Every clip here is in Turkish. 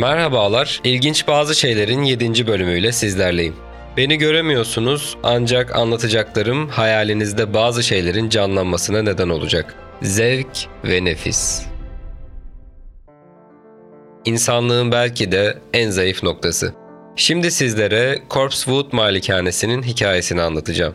Merhabalar, ilginç bazı şeylerin 7. bölümüyle sizlerleyim. Beni göremiyorsunuz ancak anlatacaklarım hayalinizde bazı şeylerin canlanmasına neden olacak. Zevk ve nefis. İnsanlığın belki de en zayıf noktası. Şimdi sizlere Corpsewood Malikanesi'nin hikayesini anlatacağım.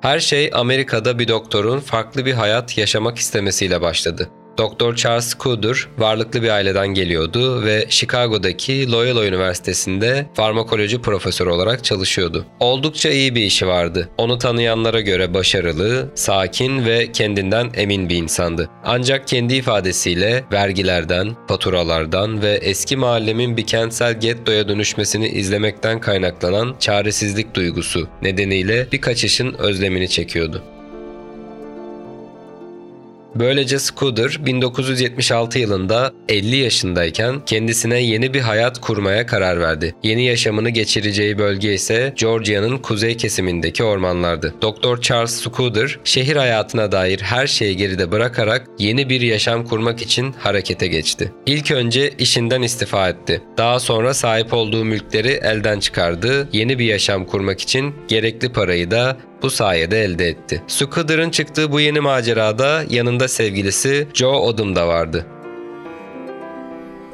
Her şey Amerika'da bir doktorun farklı bir hayat yaşamak istemesiyle başladı. Doktor Charles Scudder varlıklı bir aileden geliyordu ve Chicago'daki Loyola Üniversitesi'nde farmakoloji profesörü olarak çalışıyordu. Oldukça iyi bir işi vardı. Onu tanıyanlara göre başarılı, sakin ve kendinden emin bir insandı. Ancak kendi ifadesiyle vergilerden, faturalardan ve eski mahallemin bir kentsel gettoya dönüşmesini izlemekten kaynaklanan çaresizlik duygusu nedeniyle birkaç işin özlemini çekiyordu. Böylece Scudder 1976 yılında 50 yaşındayken kendisine yeni bir hayat kurmaya karar verdi. Yeni yaşamını geçireceği bölge ise Georgia'nın kuzey kesimindeki ormanlardı. Doktor Charles Scudder şehir hayatına dair her şeyi geride bırakarak yeni bir yaşam kurmak için harekete geçti. İlk önce işinden istifa etti. Daha sonra sahip olduğu mülkleri elden çıkardı. Yeni bir yaşam kurmak için gerekli parayı da bu sayede elde etti. Scudder'ın çıktığı bu yeni macerada yanında sevgilisi Joe Odom da vardı.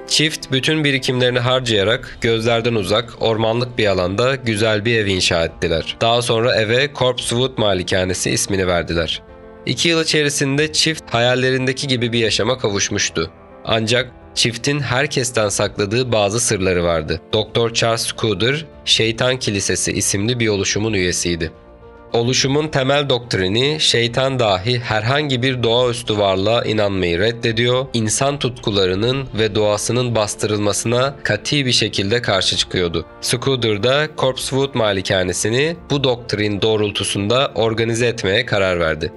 Çift bütün birikimlerini harcayarak gözlerden uzak, ormanlık bir alanda güzel bir ev inşa ettiler. Daha sonra eve Corpsewood Malikanesi ismini verdiler. İki yıl içerisinde çift hayallerindeki gibi bir yaşama kavuşmuştu. Ancak çiftin herkesten sakladığı bazı sırları vardı. Doktor Charles Scudder, Şeytan Kilisesi isimli bir oluşumun üyesiydi. Oluşumun temel doktrini şeytan dahi herhangi bir doğaüstü varlığa inanmayı reddediyor, insan tutkularının ve doğasının bastırılmasına kati bir şekilde karşı çıkıyordu. Scudder da Corpsewood malikanesini bu doktrin doğrultusunda organize etmeye karar verdi.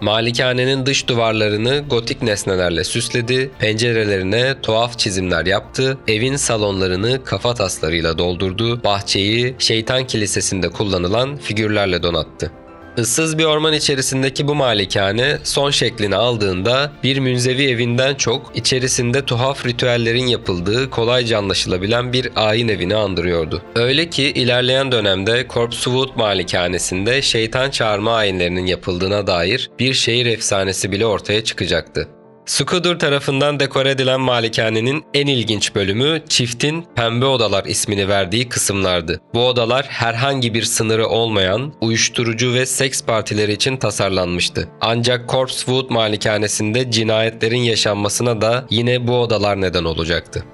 Malikanenin dış duvarlarını gotik nesnelerle süsledi, pencerelerine tuhaf çizimler yaptı, evin salonlarını kafa taslarıyla doldurdu, bahçeyi şeytan kilisesinde kullanılan figürlerle donattı. Issız bir orman içerisindeki bu malikane son şeklini aldığında bir münzevi evinden çok içerisinde tuhaf ritüellerin yapıldığı kolayca anlaşılabilen bir ayin evini andırıyordu. Öyle ki ilerleyen dönemde Corpsewood malikanesinde şeytan çağırma ayinlerinin yapıldığına dair bir şehir efsanesi bile ortaya çıkacaktı. Scudder tarafından dekore edilen malikanenin en ilginç bölümü çiftin Pembe Odalar ismini verdiği kısımlardı. Bu odalar herhangi bir sınırı olmayan uyuşturucu ve seks partileri için tasarlanmıştı. Ancak Corpsewood malikanesinde cinayetlerin yaşanmasına da yine bu odalar neden olacaktı.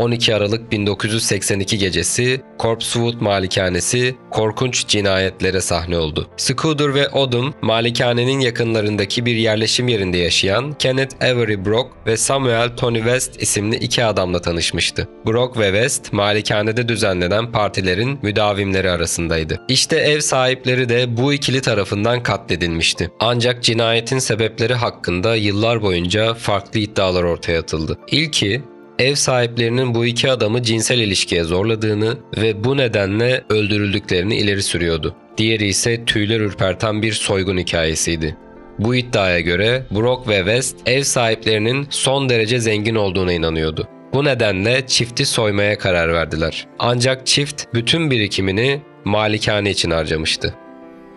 12 Aralık 1982 gecesi Corpsewood Malikanesi korkunç cinayetlere sahne oldu. Scudder ve Odom malikanenin yakınlarındaki bir yerleşim yerinde yaşayan Kenneth Avery Brock ve Samuel Tony West isimli iki adamla tanışmıştı. Brock ve West malikanede düzenlenen partilerin müdavimleri arasındaydı. İşte ev sahipleri de bu ikili tarafından katledilmişti. Ancak cinayetin sebepleri hakkında yıllar boyunca farklı iddialar ortaya atıldı. İlki ev sahiplerinin bu iki adamı cinsel ilişkiye zorladığını ve bu nedenle öldürüldüklerini ileri sürüyordu. Diğeri ise tüyler ürperten bir soygun hikayesiydi. Bu iddiaya göre Brock ve West ev sahiplerinin son derece zengin olduğuna inanıyordu. Bu nedenle çifti soymaya karar verdiler. Ancak çift bütün birikimini malikane için harcamıştı.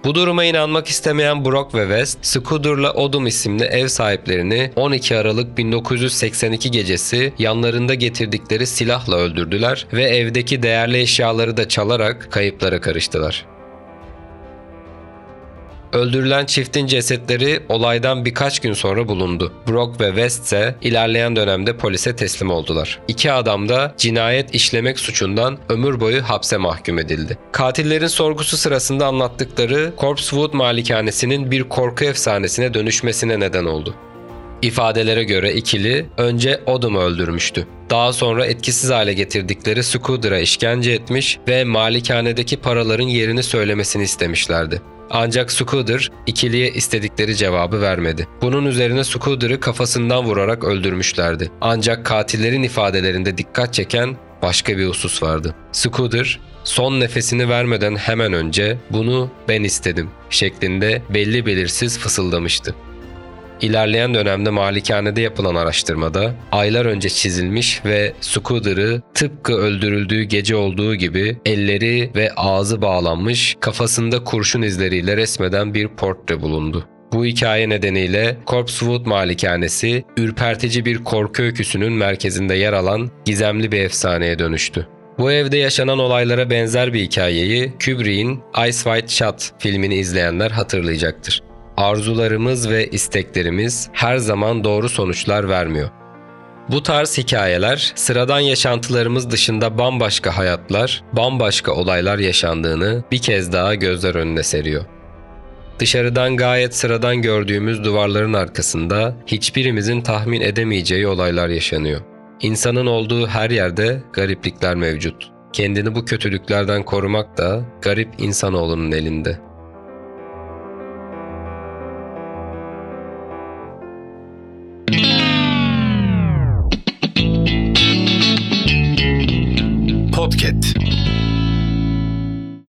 Bu duruma inanmak istemeyen Brock ve West, Scudder'la Odom isimli ev sahiplerini 12 Aralık 1982 gecesi yanlarında getirdikleri silahla öldürdüler ve evdeki değerli eşyaları da çalarak kayıplara karıştılar. Öldürülen çiftin cesetleri olaydan birkaç gün sonra bulundu. Brock ve West ise ilerleyen dönemde polise teslim oldular. İki adam da cinayet işlemek suçundan ömür boyu hapse mahkum edildi. Katillerin sorgusu sırasında anlattıkları Corpsewood malikanesinin bir korku efsanesine dönüşmesine neden oldu. İfadelere göre ikili önce Odom'u öldürmüştü. Daha sonra etkisiz hale getirdikleri Scudder'a işkence etmiş ve malikanedeki paraların yerini söylemesini istemişlerdi. Ancak Scudder ikiliye istedikleri cevabı vermedi. Bunun üzerine Scudder'ı kafasından vurarak öldürmüşlerdi. Ancak katillerin ifadelerinde dikkat çeken başka bir husus vardı. Scudder son nefesini vermeden hemen önce bunu ben istedim şeklinde belli belirsiz fısıldamıştı. İlerleyen dönemde malikanede yapılan araştırmada aylar önce çizilmiş ve Scooter'ı tıpkı öldürüldüğü gece olduğu gibi elleri ve ağzı bağlanmış, kafasında kurşun izleriyle resmeden bir portre bulundu. Bu hikaye nedeniyle Corpsewood Malikanesi, ürpertici bir korku öyküsünün merkezinde yer alan gizemli bir efsaneye dönüştü. Bu evde yaşanan olaylara benzer bir hikayeyi Kubrick'in Ice White Shot filmini izleyenler hatırlayacaktır. Arzularımız ve isteklerimiz her zaman doğru sonuçlar vermiyor. Bu tarz hikayeler sıradan yaşantılarımız dışında bambaşka hayatlar, bambaşka olaylar yaşandığını bir kez daha gözler önüne seriyor. Dışarıdan gayet sıradan gördüğümüz duvarların arkasında hiçbirimizin tahmin edemeyeceği olaylar yaşanıyor. İnsanın olduğu her yerde gariplikler mevcut. Kendini bu kötülüklerden korumak da garip insanoğlunun elinde.